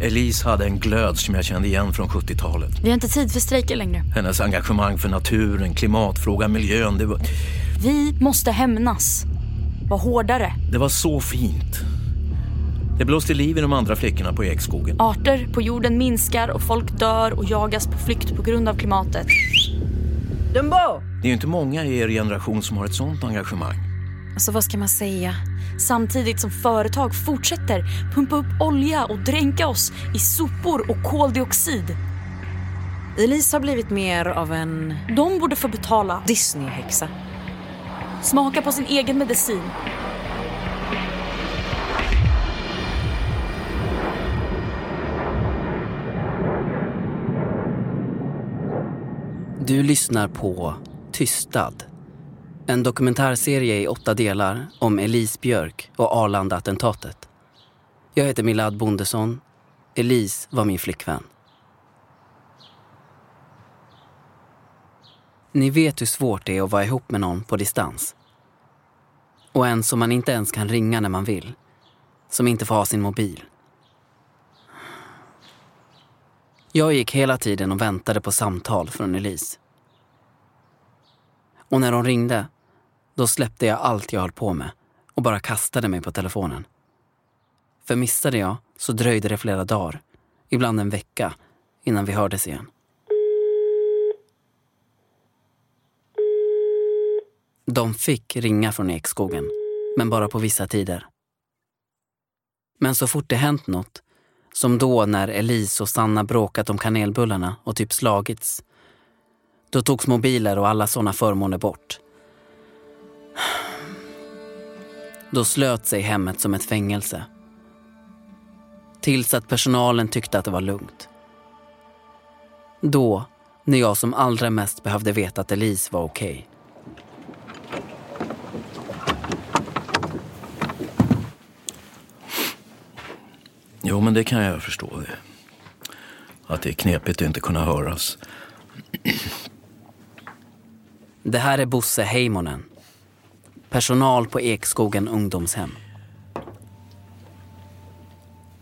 Elise hade en glöd som jag kände igen från 70-talet. Vi har inte tid för strejker längre. Hennes engagemang för naturen, klimatfrågan, miljön. Det var, Vi måste hämnas. Var hårdare. det var så fint. Det blåste liv i de andra flickorna på Ekskogen. Arter på jorden minskar och folk dör och jagas på flykt på grund av klimatet. Dumbo! Det är ju inte många i er generation som har ett sånt engagemang. Alltså vad ska man säga? Samtidigt som företag fortsätter pumpa upp olja och dränka oss i sopor och koldioxid. Elise har blivit mer av en De borde få betala. Disney-häxa. Smaka på sin egen medicin. Du lyssnar på Tystad. En dokumentärserie i åtta delar om Elise Björk och Arlanda-attentatet. Jag heter Milad Bondesson. Elise var min flickvän. Ni vet hur svårt det är att vara ihop med någon på distans. Och en som man inte ens kan ringa när man vill. Som inte får ha sin mobil. Jag gick hela tiden och väntade på samtal från Elise. Och när hon ringde, då släppte jag allt jag höll på med och bara kastade mig på telefonen. För missade jag så dröjde det flera dagar, ibland en vecka, innan vi hördes igen. De fick ringa från Ekskogen, men bara på vissa tider. Men så fort det hänt något, som då när Elise och Sanna bråkat om kanelbullarna och typ slagits, då togs mobiler och alla såna förmåner bort. Då slöt sig hemmet som ett fängelse. Tills att personalen tyckte att det var lugnt. Då, när jag som allra mest behövde veta att Elise var okej. Jo, men det kan jag förstå. Att det är knepigt att inte kunna höras. Det här är Bosse Heimonen. Personal på Ekskogen ungdomshem.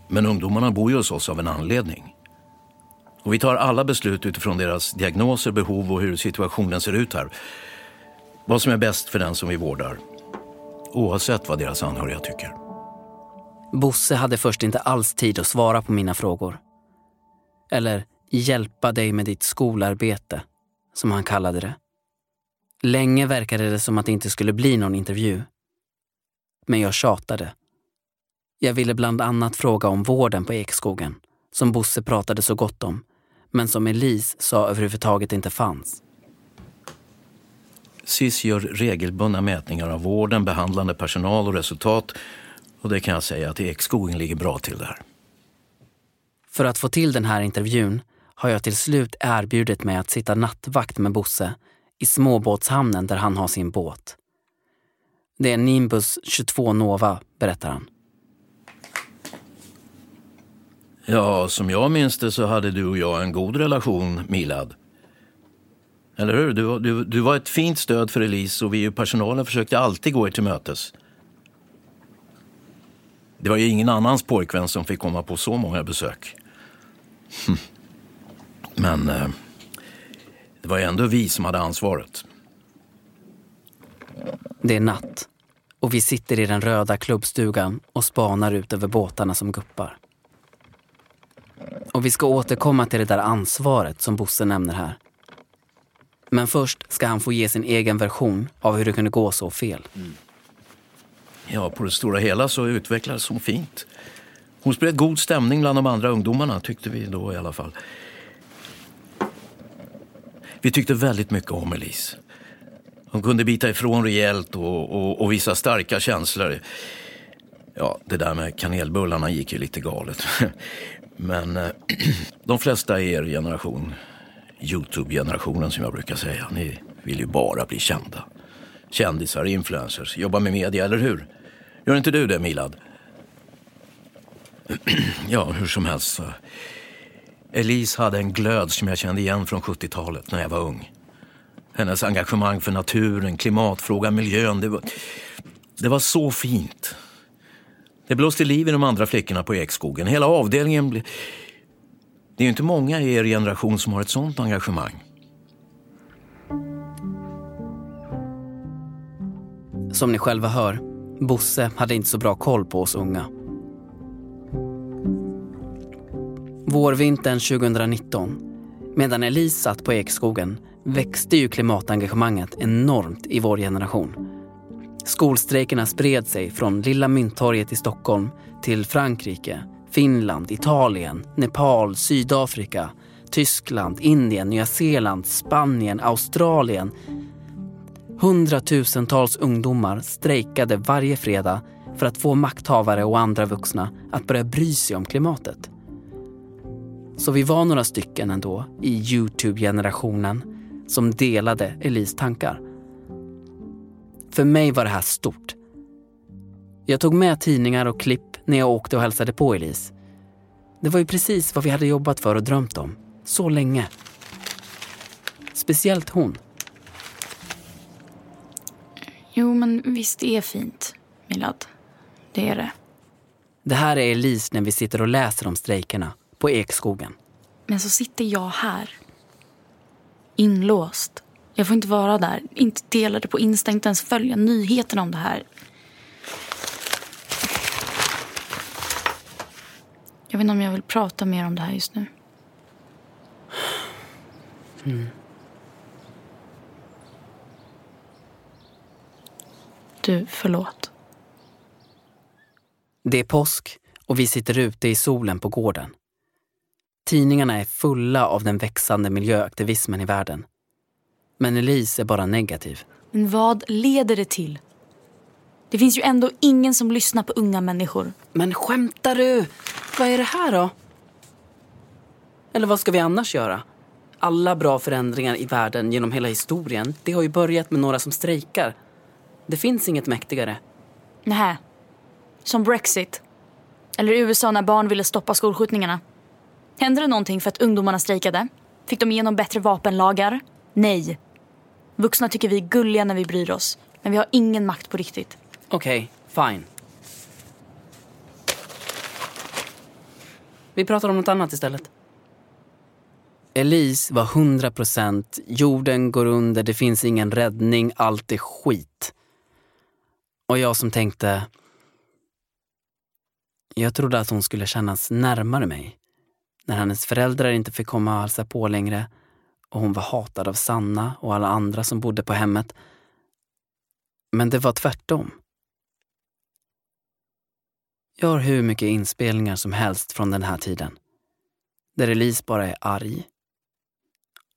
Men ungdomarna bor ju hos oss av en anledning. Och vi tar alla beslut utifrån deras diagnoser, behov och hur situationen ser ut här. Vad som är bäst för den som vi vårdar. Oavsett vad deras anhöriga tycker. Bosse hade först inte alls tid att svara på mina frågor. Eller hjälpa dig med ditt skolarbete, som han kallade det. Länge verkade det som att det inte skulle bli någon intervju. Men jag tjatade. Jag ville bland annat fråga om vården på Ekskogen, som Bosse pratade så gott om, men som Elise sa överhuvudtaget inte fanns. SIS gör regelbundna mätningar av vården, behandlande personal och resultat. Och det kan jag säga att Ekskogen ligger bra till där. För att få till den här intervjun har jag till slut erbjudit mig att sitta nattvakt med Bosse i småbåtshamnen där han har sin båt. Det är Nimbus 22 Nova, berättar han. Ja, som jag minns det så hade du och jag en god relation, Milad. Eller hur? Du, du, du var ett fint stöd för Elise och vi i personalen försökte alltid gå er till mötes. Det var ju ingen annans pojkvän som fick komma på så många besök. Hm. Men eh, det var ändå vi som hade ansvaret. Det är natt och vi sitter i den röda klubbstugan och spanar ut över båtarna som guppar. Och vi ska återkomma till det där ansvaret som Bosse nämner här. Men först ska han få ge sin egen version av hur det kunde gå så fel. Ja, på det stora hela så utvecklades hon fint. Hon spred god stämning bland de andra ungdomarna, tyckte vi då i alla fall. Vi tyckte väldigt mycket om Elise. Hon kunde bita ifrån rejält och, och, och visa starka känslor. Ja, det där med kanelbullarna gick ju lite galet. Men eh, de flesta i er generation, Youtube-generationen som jag brukar säga, ni vill ju bara bli kända. Kändisar, influencers, jobba med media, eller hur? Gör inte du det, Milad? ja, hur som helst. Elise hade en glöd som jag kände igen från 70-talet när jag var ung. Hennes engagemang för naturen, klimatfrågan, miljön. Det var, det var så fint. Det blåste liv i de andra flickorna på Ekskogen. Hela avdelningen blev... Det är ju inte många i er generation som har ett sånt engagemang. Som ni själva hör, Bosse hade inte så bra koll på oss unga. Vårvintern 2019, medan Elise satt på Ekskogen, växte ju klimatengagemanget enormt i vår generation. Skolstrejkerna spred sig från Lilla Mynttorget i Stockholm till Frankrike, Finland, Italien, Nepal, Sydafrika, Tyskland, Indien, Nya Zeeland, Spanien, Australien. Hundratusentals ungdomar strejkade varje fredag för att få makthavare och andra vuxna att börja bry sig om klimatet. Så vi var några stycken ändå i Youtube-generationen som delade Elis tankar. För mig var det här stort. Jag tog med tidningar och klipp när jag åkte och hälsade på Elise. Det var ju precis vad vi hade jobbat för och drömt om. Så länge. Speciellt hon. Jo, men visst är fint, Milad. Det är det. Det här är Elise när vi sitter och läser om strejkerna på Ekskogen. Men så sitter jag här. Inlåst. Jag får inte vara där. Inte dela det på Insta, inte ens följa nyheterna om det här. Jag vet inte om jag vill prata mer om det här just nu. Du, förlåt. Det är påsk och vi sitter ute i solen på gården. Tidningarna är fulla av den växande miljöaktivismen i världen. Men Elise är bara negativ. Men vad leder det till? Det finns ju ändå ingen som lyssnar på unga människor. Men skämtar du? Vad är det här då? Eller vad ska vi annars göra? Alla bra förändringar i världen genom hela historien, det har ju börjat med några som strejkar. Det finns inget mäktigare. Nähä. Som Brexit. Eller USA när barn ville stoppa skolskjutningarna. Hände det någonting för att ungdomarna strejkade? Fick de igenom bättre vapenlagar? Nej. Vuxna tycker vi är gulliga när vi bryr oss. Men vi har ingen makt på riktigt. Okej, fine. Vi pratar om något annat istället. Elise var 100 procent, jorden går under, det finns ingen räddning, allt är skit. Och jag som tänkte... Jag trodde att hon skulle kännas närmare mig. När hennes föräldrar inte fick komma och hälsa på längre och hon var hatad av Sanna och alla andra som bodde på hemmet. Men det var tvärtom. Jag har hur mycket inspelningar som helst från den här tiden. Där Elise bara är arg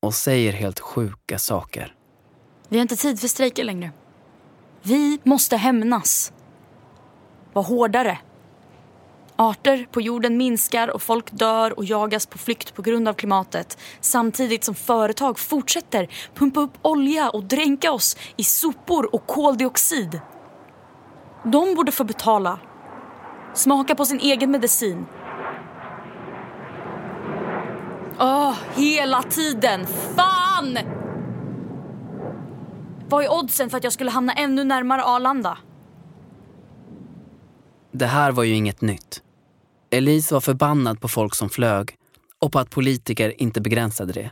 och säger helt sjuka saker. Vi har inte tid för strejker längre. Vi måste hämnas. Var hårdare. Arter på jorden minskar och folk dör och jagas på flykt på grund av klimatet samtidigt som företag fortsätter pumpa upp olja och dränka oss i sopor och koldioxid. De borde få betala. Smaka på sin egen medicin. Åh, hela tiden! Fan! Vad är oddsen för att jag skulle hamna ännu närmare Arlanda? Det här var ju inget nytt. Elise var förbannad på folk som flög och på att politiker inte begränsade det.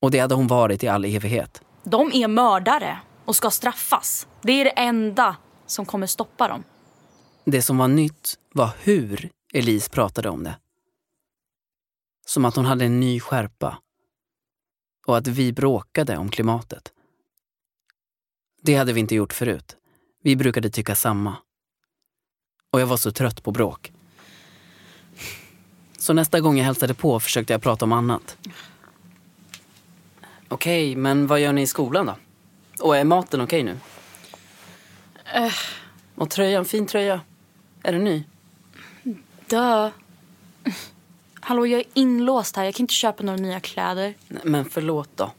Och det hade hon varit i all evighet. De är mördare och ska straffas. Det är det enda som kommer stoppa dem. Det som var nytt var hur Elise pratade om det. Som att hon hade en ny skärpa. Och att vi bråkade om klimatet. Det hade vi inte gjort förut. Vi brukade tycka samma. Och jag var så trött på bråk. Så nästa gång jag hälsade på försökte jag prata om annat. Okej, men vad gör ni i skolan då? Och är maten okej nu? Och tröjan, fin tröja. Är den ny? Dö. Hallå, jag är inlåst här. Jag kan inte köpa några nya kläder. Nej, Men förlåt då.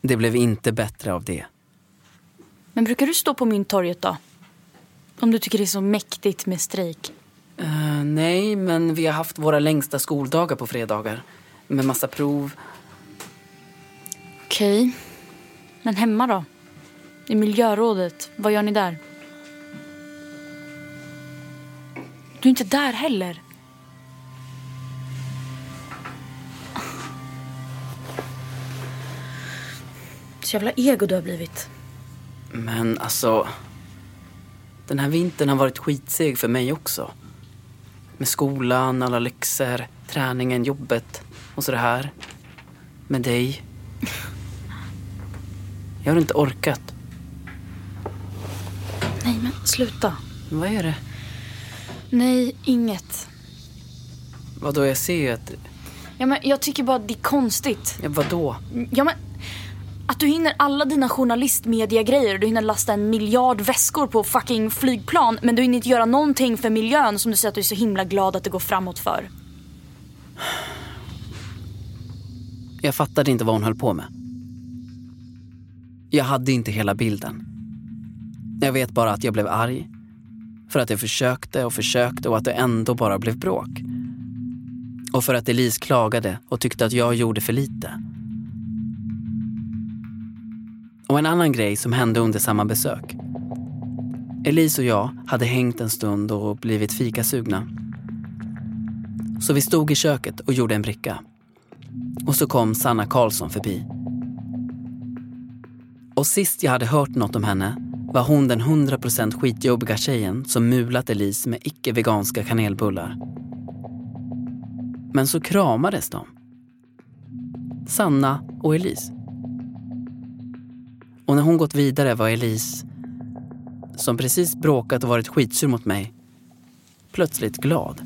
Det blev inte bättre av det. Men brukar du stå på Mynttorget då? Om du tycker det är så mäktigt med strejk. Eh, nej, men vi har haft våra längsta skoldagar på fredagar. Med massa prov. Okej. Men hemma då? I miljörådet, vad gör ni där? Du är inte där heller. Så jävla ego du har blivit. Men alltså... Den här vintern har varit skitseg för mig också. Med skolan, alla läxor, träningen, jobbet och så det här. Med dig. Jag har inte orkat. Nej, men sluta. Vad är det? Nej, inget. Vadå, jag ser ju att... Ja, men jag tycker bara att det är konstigt. Ja, vadå? Ja, men att du hinner alla dina journalistmediegrejer, Du hinner lasta en miljard väskor på fucking flygplan. Men du hinner inte göra någonting för miljön som du säger att du är så himla glad att det går framåt för. Jag fattade inte vad hon höll på med. Jag hade inte hela bilden. Jag vet bara att jag blev arg. För att jag försökte och försökte och att det ändå bara blev bråk. Och för att Elise klagade och tyckte att jag gjorde för lite. Och en annan grej som hände under samma besök. Elise och jag hade hängt en stund och blivit fikasugna. Så vi stod i köket och gjorde en bricka. Och så kom Sanna Karlsson förbi. Och sist jag hade hört något om henne var hon den 100% skitjobbiga tjejen som mulat Elise med icke-veganska kanelbullar. Men så kramades de. Sanna och Elise. Och när hon gått vidare var Elise, som precis bråkat och varit skitsur mot mig, plötsligt glad.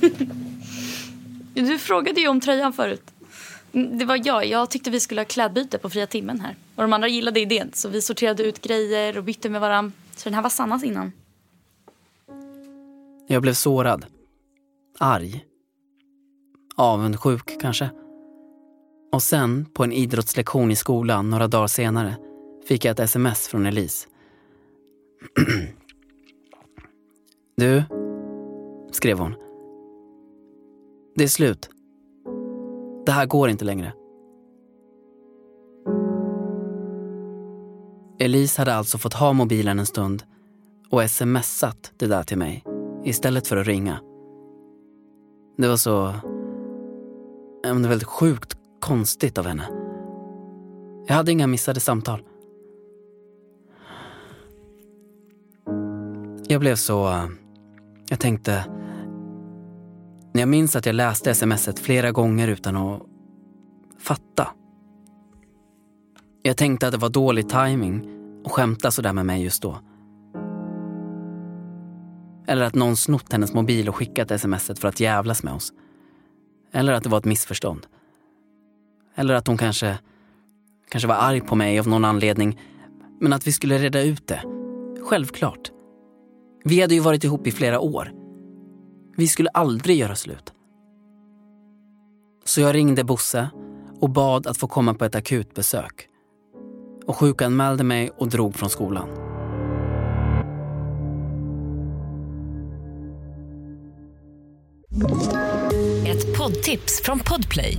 Du frågade ju om tröjan förut. Det var jag. Jag tyckte vi skulle ha klädbyte på fria timmen här. Och de andra gillade idén så vi sorterade ut grejer och bytte med varandra. Så den här var Sannas innan. Jag blev sårad. Arg. Avundsjuk kanske. Och sen, på en idrottslektion i skolan några dagar senare, fick jag ett sms från Elise. du, skrev hon. Det är slut. Det här går inte längre. Elise hade alltså fått ha mobilen en stund och smsat det där till mig istället för att ringa. Det var så... Det var väldigt sjukt konstigt av henne. Jag hade inga missade samtal. Jag blev så... Eh, jag tänkte... Jag minns att jag läste smset flera gånger utan att fatta. Jag tänkte att det var dålig timing och skämta sådär med mig just då. Eller att någon snott hennes mobil och skickat smset för att jävlas med oss. Eller att det var ett missförstånd. Eller att hon kanske, kanske var arg på mig av någon anledning. Men att vi skulle reda ut det. Självklart. Vi hade ju varit ihop i flera år. Vi skulle aldrig göra slut. Så jag ringde Bosse och bad att få komma på ett akutbesök. Och sjukanmälde mig och drog från skolan. Ett poddtips från Podplay.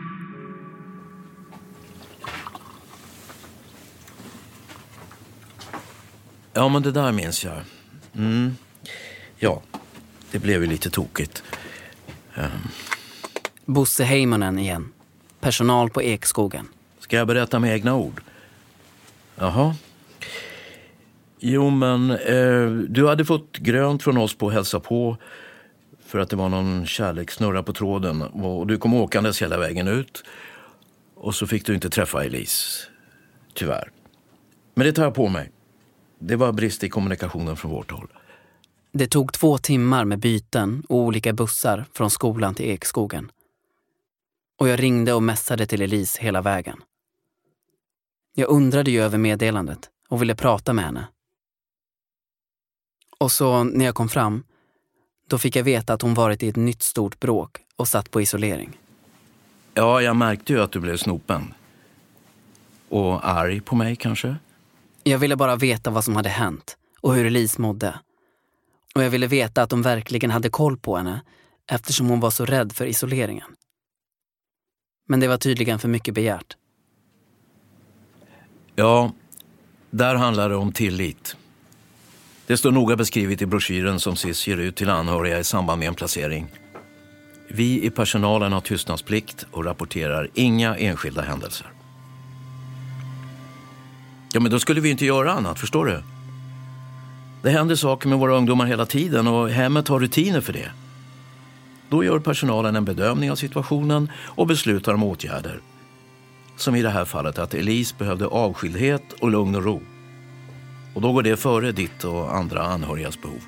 Ja, men det där minns jag. Mm. Ja, det blev ju lite tokigt. Um. Bosse Heimonen igen. Personal på Ekskogen. Ska jag berätta med egna ord? Jaha. Jo, men eh, du hade fått grönt från oss på att hälsa på för att det var någon kärlekssnurra på tråden och du kom åkandes hela vägen ut. Och så fick du inte träffa Elise. Tyvärr. Men det tar jag på mig. Det var brist i kommunikationen från vårt håll. Det tog två timmar med byten och olika bussar från skolan till Ekskogen. Och jag ringde och mässade till Elise hela vägen. Jag undrade ju över meddelandet och ville prata med henne. Och så när jag kom fram, Då fick jag veta att hon varit i ett nytt stort bråk och satt på isolering. Ja, jag märkte ju att du blev snopen. Och arg på mig kanske? Jag ville bara veta vad som hade hänt och hur Elise mådde. Och jag ville veta att de verkligen hade koll på henne eftersom hon var så rädd för isoleringen. Men det var tydligen för mycket begärt. Ja, där handlar det om tillit. Det står noga beskrivet i broschyren som SIS ger ut till anhöriga i samband med en placering. Vi i personalen har tystnadsplikt och rapporterar inga enskilda händelser. Ja, men då skulle vi inte göra annat, förstår du? Det händer saker med våra ungdomar hela tiden och hemmet har rutiner för det. Då gör personalen en bedömning av situationen och beslutar om åtgärder. Som i det här fallet att Elise behövde avskildhet och lugn och ro. Och då går det före ditt och andra anhörigas behov.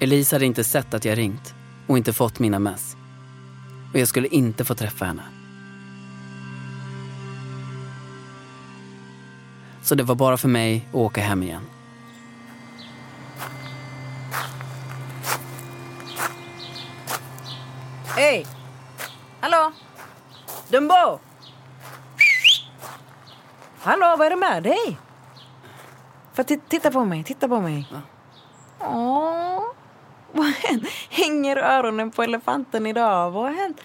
Elise hade inte sett att jag ringt och inte fått mina mess. Och jag skulle inte få träffa henne. Så det var bara för mig att åka hem igen. Hej! Hallå? Dumbo! Hallå, vad är det med dig? För titta på mig, titta på mig. Åh, vad hänt? Hänger öronen på elefanten idag? Vad har hänt?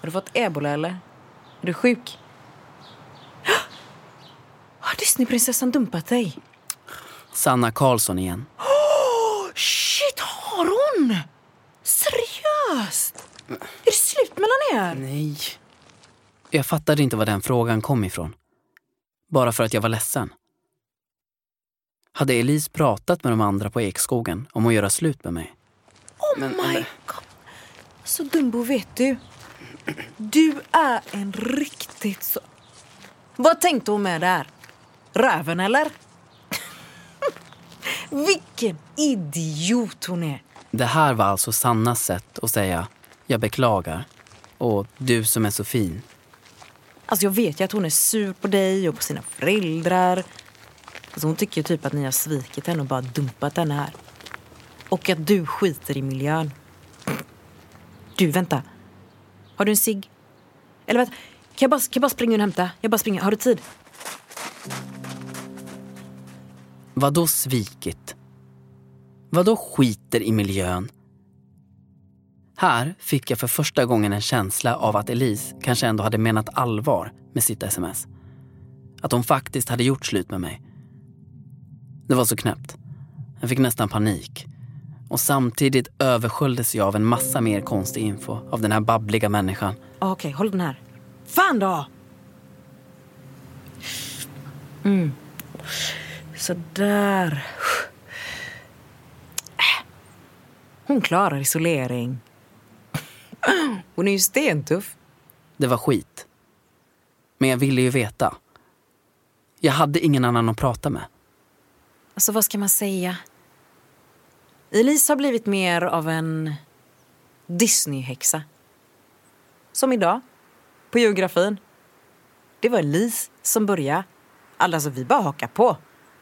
Har du fått ebola eller? Är du sjuk? Har Disneyprinsessan dumpat dig? Sanna Karlsson igen. Oh, shit, har hon? Seriöst? Är det slut mellan er? Nej. Jag fattade inte var den frågan kom ifrån. Bara för att jag var ledsen. Hade Elise pratat med de andra på Ekskogen om att göra slut med mig? Oh Men- my god. Så Dumbo, vet du? Du är en riktigt så... Vad tänkte hon med där? Röven eller? Vilken idiot hon är. Det här var alltså Sannas sätt att säga jag beklagar och du som är så fin. Alltså jag vet ju att hon är sur på dig och på sina föräldrar. Alltså hon tycker typ att ni har svikit henne och bara dumpat henne här. Och att du skiter i miljön. Du, vänta. Har du en cigg? Eller vänta, kan jag, bara, kan jag bara springa och hämta? Jag bara springer. Har du tid? Vadå svikit? Vadå skiter i miljön? Här fick jag för första gången en känsla av att Elise kanske ändå hade menat allvar med sitt sms. Att hon faktiskt hade gjort slut med mig. Det var så knäppt. Jag fick nästan panik. Och samtidigt översköljdes jag av en massa mer konstig info av den här babbliga människan. Okej, Okej, håll den här. Fan då! Mm. Så där. Äh. Hon klarar isolering. Hon är ju stentuff. Det var skit. Men jag ville ju veta. Jag hade ingen annan att prata med. Alltså vad ska man säga? Elise har blivit mer av en Disney-häxa. Som idag, på geografin. Det var Elise som började. Alltså vi bara hakar på.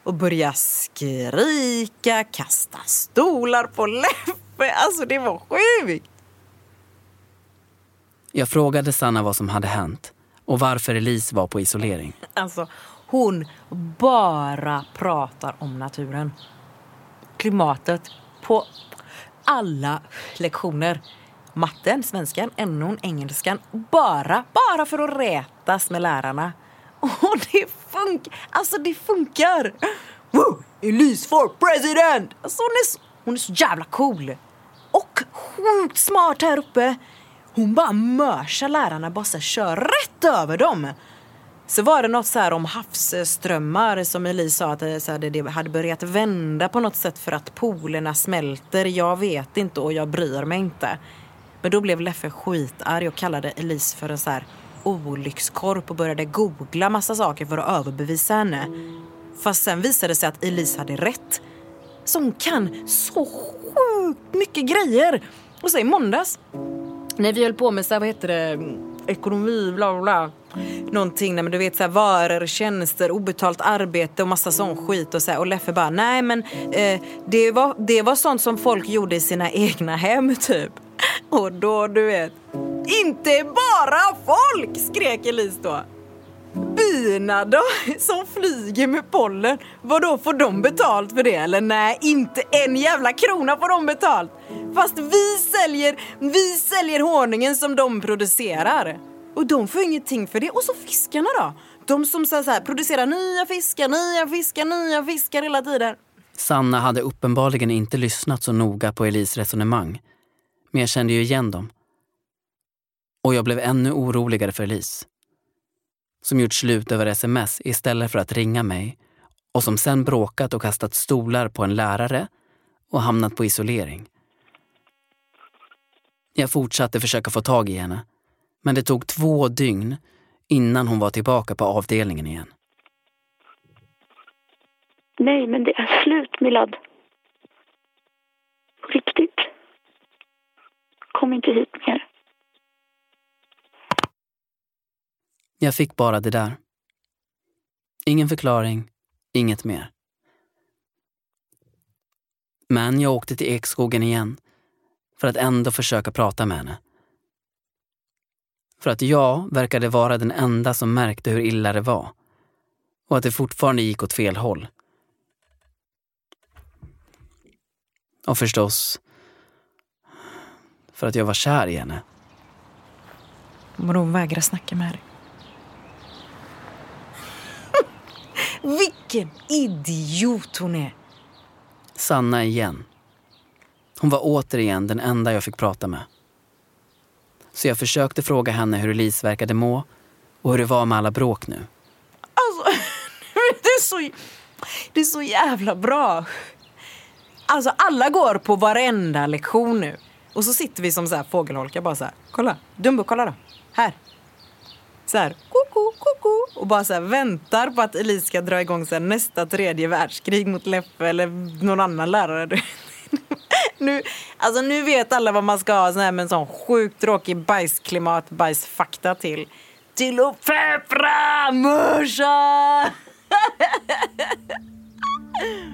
Och börja skrika, kasta stolar på Leffe. Alltså det var sjukt. Jag frågade Sanna vad som hade hänt och varför Elise var på isolering. Alltså hon bara pratar om naturen. Klimatet på alla lektioner. Matten, svenskan, NOn, engelskan. Bara, bara för att rätas med lärarna. Och det funkar! Alltså det funkar! Woo! Elise for president! Alltså hon är, så, hon är så jävla cool. Och sjukt smart här uppe. Hon bara mörsar lärarna, bara så här, kör rätt över dem. Så var det något så här om havsströmmar som Elise sa att det, så här, det, det hade börjat vända på något sätt för att polerna smälter. Jag vet inte och jag bryr mig inte. Men då blev Leffe skitarg och kallade Elise för en så här olyckskorp och började googla massa saker för att överbevisa henne. Fast sen visade det sig att Elise hade rätt. Så hon kan så sjukt mycket grejer. Och så i måndags när vi höll på med så här, vad heter det, ekonomi, bla bla bla. någonting, nej, men du vet så här, varor, tjänster, obetalt arbete och massa sån skit och så här, och Leffe bara, nej men eh, det, var, det var sånt som folk gjorde i sina egna hem typ. Och då, du vet, inte bara folk, skrek Elise då. Bina då, som flyger med pollen. Vad då får de betalt för det? Eller nej, inte en jävla krona får de betalt. Fast vi säljer, vi säljer honungen som de producerar. Och de får ingenting för det. Och så fiskarna då? De som så här, producerar nya fiskar, nya fiskar, nya fiskar hela tiden. Sanna hade uppenbarligen inte lyssnat så noga på Elis resonemang. Men jag kände ju igen dem. Och jag blev ännu oroligare för Elise. Som gjort slut över sms istället för att ringa mig och som sen bråkat och kastat stolar på en lärare och hamnat på isolering. Jag fortsatte försöka få tag i henne men det tog två dygn innan hon var tillbaka på avdelningen igen. Nej, men det är slut, Milad. På riktigt. Kom inte hit mer. Jag fick bara det där. Ingen förklaring, inget mer. Men jag åkte till Ekskogen igen för att ändå försöka prata med henne. För att jag verkade vara den enda som märkte hur illa det var. Och att det fortfarande gick åt fel håll. Och förstås, för att jag var kär i henne. Men hon vägrar snacka med dig. Vilken idiot hon är! Sanna igen. Hon var återigen den enda jag fick prata med. Så jag försökte fråga henne hur Elise verkade må och hur det var med alla bråk nu. Alltså, det är så, det är så jävla bra. Alltså alla går på varenda lektion nu. Och så sitter vi som så här fågelholkar bara så här. Kolla, Dumbo, kolla då. Här. Så här, koko, koko. Och bara så här väntar på att Elise ska dra igång så här, nästa tredje världskrig mot Leffe eller någon annan lärare. nu, alltså nu vet alla vad man ska ha sån här med en sån sjukt tråkig bajsklimat, bajsfakta till. Till att peppra morsan!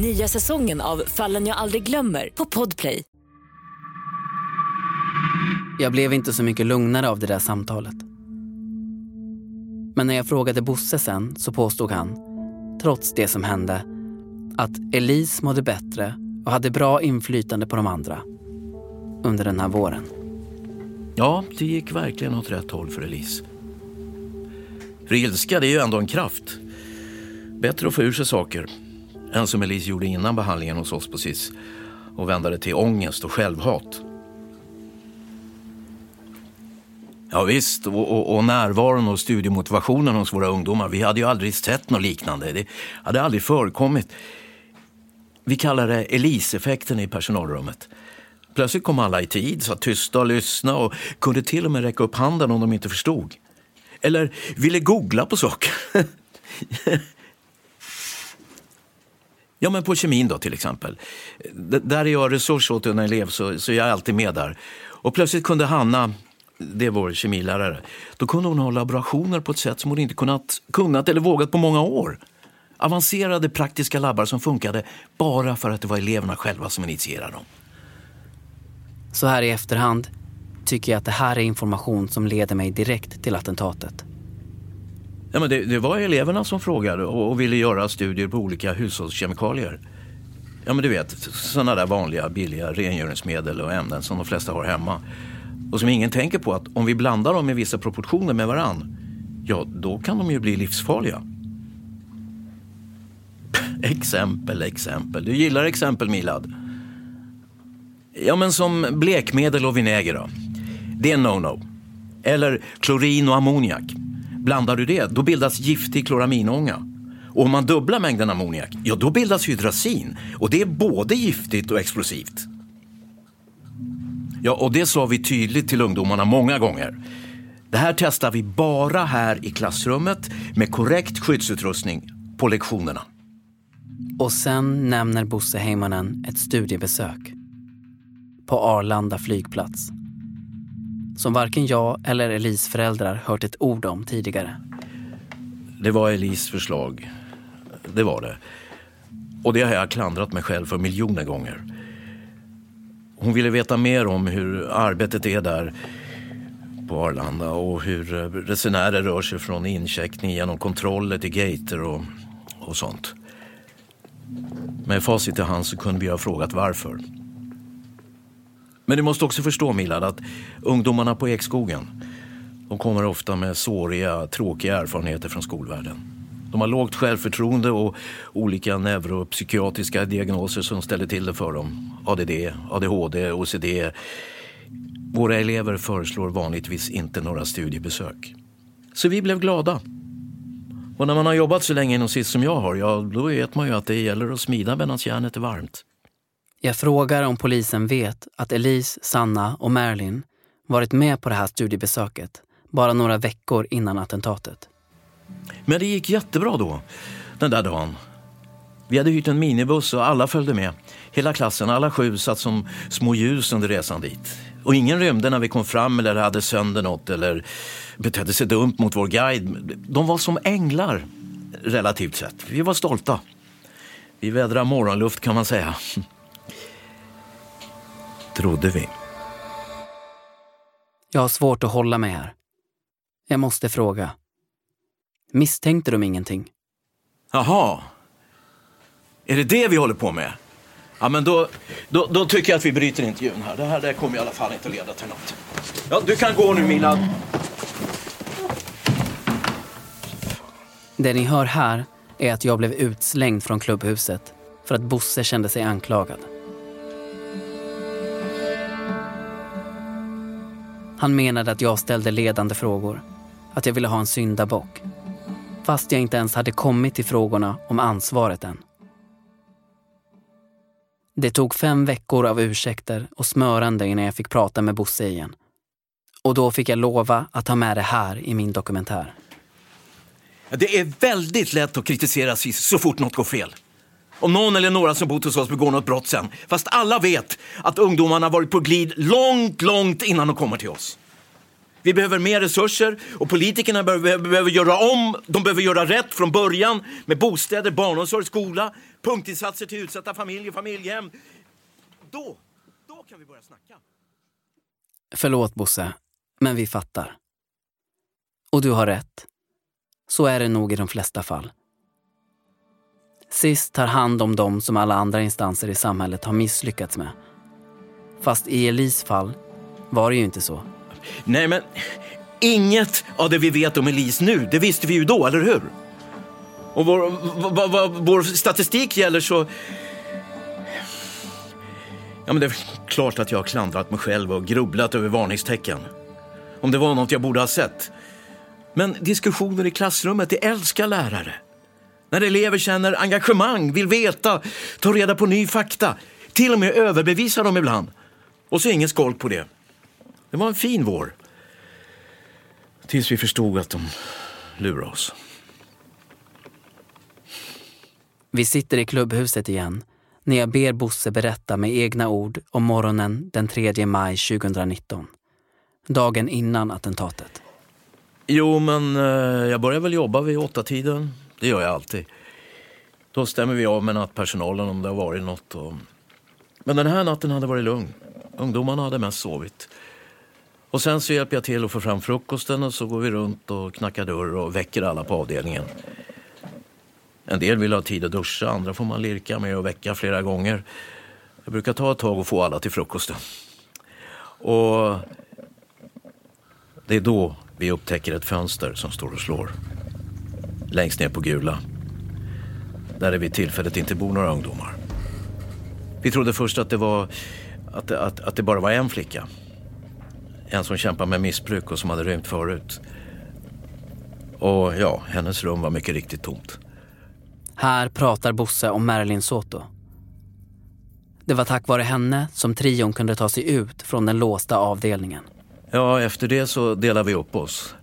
Nya säsongen av Fallen jag aldrig glömmer på Podplay. Jag blev inte så mycket lugnare av det där samtalet. Men när jag frågade Bosse sen så påstod han, trots det som hände, att Elise mådde bättre och hade bra inflytande på de andra under den här våren. Ja, det gick verkligen åt rätt håll för Elise. För ilska, det är ju ändå en kraft. Bättre att få ur sig saker än som Elise gjorde innan behandlingen hos oss på SIS och vända det till ångest och självhat. Ja, visst, och, och, och, närvaron och studiemotivationen hos våra ungdomar. Vi hade ju aldrig sett något liknande. Det hade aldrig förekommit. Vi kallar det Elise-effekten i personalrummet. Plötsligt kom alla i tid, satt tysta och lyssnade och kunde till och med räcka upp handen om de inte förstod. Eller ville googla på saker. ja, men på kemin då till exempel. D där är jag resurs åt en elev så, så jag är alltid med där. Och plötsligt kunde Hanna, det är vår kemilärare, då kunde hon ha laborationer på ett sätt som hon inte kunnat, kunnat eller vågat på många år. Avancerade praktiska labbar som funkade bara för att det var eleverna själva som initierade dem. Så här i efterhand tycker jag att det här är information som leder mig direkt till attentatet. Ja, men det, det var eleverna som frågade och, och, ville göra studier på olika hushållskemikalier. Ja, men du vet, sådana där vanliga billiga rengöringsmedel och ämnen som de flesta har hemma. Och som ingen tänker på att om vi blandar dem i vissa proportioner med varann, ja, då kan de ju bli livsfarliga. Exempel, exempel. Du gillar exempel Milad. Ja men som blekmedel och vinäger då. Det är no-no. Eller klorin och ammoniak. Blandar du det, då bildas giftig kloraminånga. Och om man dubblar mängden ammoniak, ja då bildas hydrazin. Och det är både giftigt och explosivt. Ja, och det sa vi tydligt till ungdomarna många gånger. Det här testar vi bara här i klassrummet med korrekt skyddsutrustning på lektionerna. Och sen nämner Bosse Heimanen ett studiebesök på Arlanda flygplats som varken jag eller Elis föräldrar hört ett ord om tidigare. Det var Elis förslag. Det var det. Och det har jag klandrat mig själv för miljoner gånger. Hon ville veta mer om hur arbetet är där på Arlanda och hur resenärer rör sig från incheckning genom kontroller till gater och, och sånt. Med facit i hand så kunde vi ha frågat varför. Men du måste också förstå Milad att ungdomarna på Ekskogen de kommer ofta med såriga, tråkiga erfarenheter från skolvärlden. De har lågt självförtroende och olika neuropsykiatriska diagnoser som ställer till det för dem. ADD, ADHD, OCD. Våra elever föreslår vanligtvis inte några studiebesök. Så vi blev glada. Och när man har jobbat så länge inom SIS som jag har, ja då vet man ju att det gäller att smida medan järnet är varmt. Jag frågar om polisen vet att Elise, Sanna och Marilyn varit med på det här studiebesöket bara några veckor innan attentatet. Men det gick jättebra då, den där dagen. Vi hade hyrt en minibuss och alla följde med. Hela klassen, alla sju satt som små ljus under resan dit. Och ingen rymde när vi kom fram eller hade sönder något eller betedde sig dumt mot vår guide. De var som änglar, relativt sett. Vi var stolta. Vi vädrar morgonluft kan man säga. Trodde vi. Jag har svårt att hålla mig här. Jag måste fråga. Misstänkte de ingenting? Jaha. Är det det vi håller på med? Ja, men då, då, då tycker jag att vi bryter intervjun här. Det här det kommer i alla fall inte att leda till något. Ja, du kan gå nu Milad. Det ni hör här är att jag blev utslängd från klubbhuset för att Bosse kände sig anklagad. Han menade att jag ställde ledande frågor, att jag ville ha en syndabock. Fast jag inte ens hade kommit till frågorna om ansvaret än. Det tog fem veckor av ursäkter och smörande innan jag fick prata med Bosse igen. Och då fick jag lova att ha med det här i min dokumentär. Det är väldigt lätt att kritisera SIS så fort något går fel. Om någon eller några som bott hos oss begår något brott sen. Fast alla vet att ungdomarna varit på glid långt, långt innan de kommer till oss. Vi behöver mer resurser och politikerna behöver, behöver göra om, de behöver göra rätt från början med bostäder, barnomsorg, skola, punktinsatser till utsatta familjer, familjehem. Då, då kan vi börja snacka. Förlåt Bosse, men vi fattar. Och du har rätt. Så är det nog i de flesta fall. SIS tar hand om dem som alla andra instanser i samhället har misslyckats med. Fast i Elis fall var det ju inte så. Nej, men inget av det vi vet om Elise nu, det visste vi ju då, eller hur? Och vår, vad, vår statistik gäller så... Ja, men det är klart att jag har klandrat mig själv och grubblat över varningstecken. Om det var något jag borde ha sett. Men diskussioner i klassrummet, det älskar lärare. När elever känner engagemang, vill veta, tar reda på ny fakta. Till och med överbevisar dem ibland. Och så ingen skolk på det. Det var en fin vår. Tills vi förstod att de lurade oss. Vi sitter i klubbhuset igen när jag ber Bosse berätta med egna ord om morgonen den 3 maj 2019. Dagen innan attentatet. Jo, men eh, jag börjar väl jobba vid åtta tiden. Det gör jag alltid. Då stämmer vi av med nattpersonalen om det har varit något. Och... Men den här natten hade varit lugn. Ungdomarna hade mest sovit. Och sen så hjälper jag till att få fram frukosten och så går vi runt och knackar dörr och väcker alla på avdelningen. En del vill ha tid att duscha, andra får man lirka med och väcka flera gånger. Jag brukar ta ett tag och få alla till frukosten. Och det är då vi upptäcker ett fönster som står och slår. Längst ner på Gula. Där det vid tillfället inte bor några ungdomar. Vi trodde först att det var att, att, att det bara var en flicka. En som kämpar med missbruk och som hade rymt förut. Och ja, hennes rum var mycket riktigt tomt. Här pratar Bosse om Marilyn Soto. Det var tack vare henne som trion kunde ta sig ut från den låsta avdelningen. Ja, efter det så delar vi upp oss.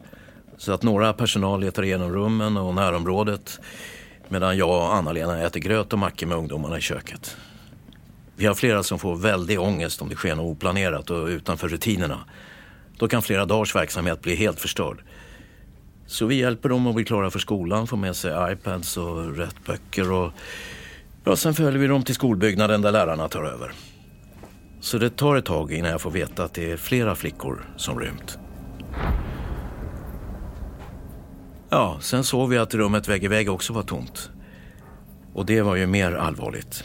Så att några personal letar igenom rummen och närområdet medan jag och Anna-Lena äter gröt och mackor med ungdomarna i köket. Vi har flera som får väldig ångest om det sker något oplanerat och utanför rutinerna. Då kan flera dagars verksamhet bli helt förstörd. Så vi hjälper dem att bli klara för skolan, få med sig iPads och rätt böcker och ja, sen följer vi dem till skolbyggnaden där lärarna tar över. Så det tar ett tag innan jag får veta att det är flera flickor som rymt. Ja, sen såg vi att rummet vägg i vägg också var tomt. Och det var ju mer allvarligt.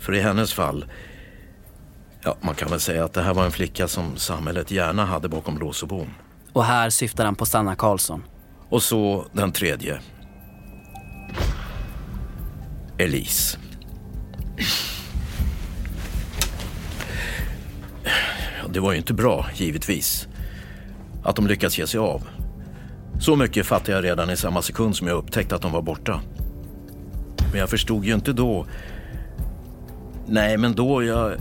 För i hennes fall, ja, man kan väl säga att det här var en flicka som samhället gärna hade bakom lås och bom. Och här syftar han på Sanna Karlsson. Och så den tredje. Elise. Det var ju inte bra, givetvis. Att de lyckats ge sig av. Så mycket fattade jag redan i samma sekund som jag upptäckte att de var borta. Men jag förstod ju inte då. Nej, men då jag...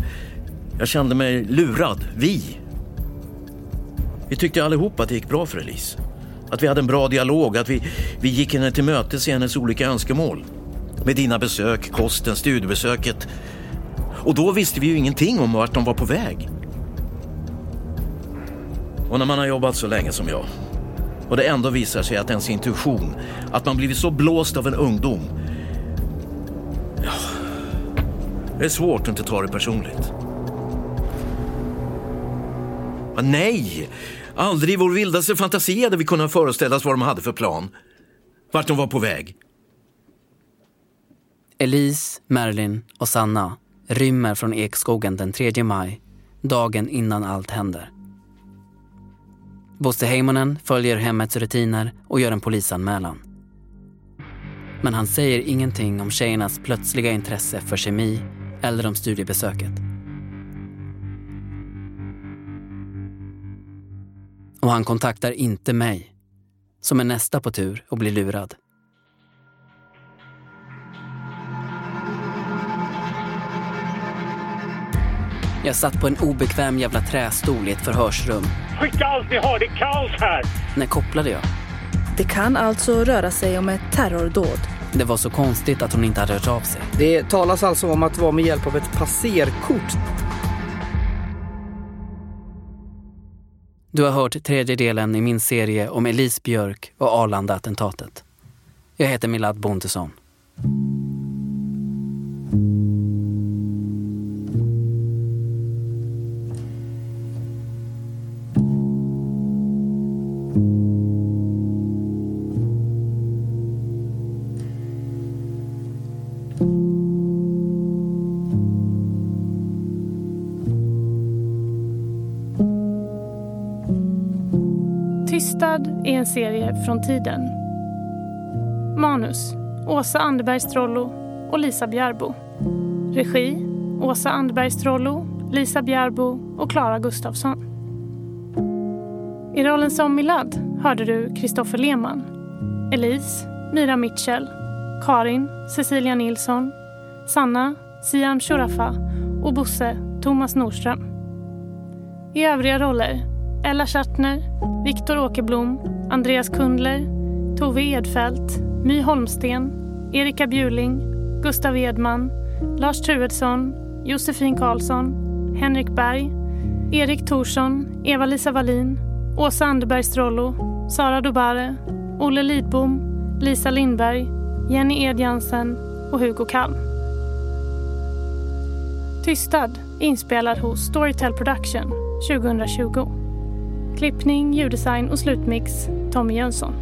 Jag kände mig lurad. Vi. Vi tyckte allihop att det gick bra för Elise. Att vi hade en bra dialog, att vi, vi gick henne till mötes i hennes olika önskemål. Med dina besök, kosten, studiebesöket. Och då visste vi ju ingenting om vart de var på väg. Och när man har jobbat så länge som jag och det ändå visar sig att ens intuition, att man blivit så blåst av en ungdom. Ja, det är svårt att inte ta det personligt. Men nej! Aldrig i vår vildaste fantasi hade vi kunnat föreställa oss vad de hade för plan. Vart de var på väg. Elise, Marilyn och Sanna rymmer från Ekskogen den 3 maj, dagen innan allt händer. Bosse Heimonen följer hemmets rutiner och gör en polisanmälan. Men han säger ingenting om tjejernas plötsliga intresse för kemi eller om studiebesöket. Och han kontaktar inte mig, som är nästa på tur och blir lurad. Jag satt på en obekväm jävla trästol i ett förhörsrum. Skicka allt ni har, det är kaos här! När kopplade jag? Det kan alltså röra sig om ett terrordåd. Det var så konstigt att hon inte hade hört av sig. Det talas alltså om att vara med hjälp av ett passerkort. Du har hört tredje delen i min serie om Elise Björk och Arlanda-attentatet. Jag heter Milad Bontesson. Serie från tiden. Manus Åsa Anderbergs Trollo och Lisa Bjärbo. Regi Åsa Anderbergs Trollo, Lisa Bjärbo och Klara Gustafsson. I rollen som Milad hörde du Kristoffer Lehmann, Elise, Mira Mitchell, Karin, Cecilia Nilsson, Sanna, Siam Shurafa och Bosse, Thomas Nordström. I övriga roller Ella Schartner, Viktor Åkerblom, Andreas Kundler, Tove Edfeldt, My Holmsten, Erika Bjuling, Gustav Edman, Lars Truedsson, Josefin Karlsson, Henrik Berg, Erik Thorsson, Eva-Lisa Wallin, Åsa Anderberg Strollo, Sara Dobare, Olle Lidbom, Lisa Lindberg, Jenny Edjansen och Hugo Kalm. Tystad inspelad hos Storytel Production 2020. Klippning, ljuddesign och slutmix Tommy Jönsson.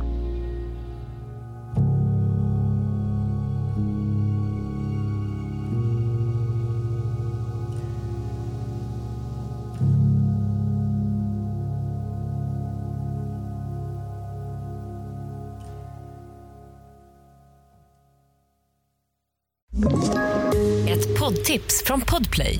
Ett poddtips från Podplay.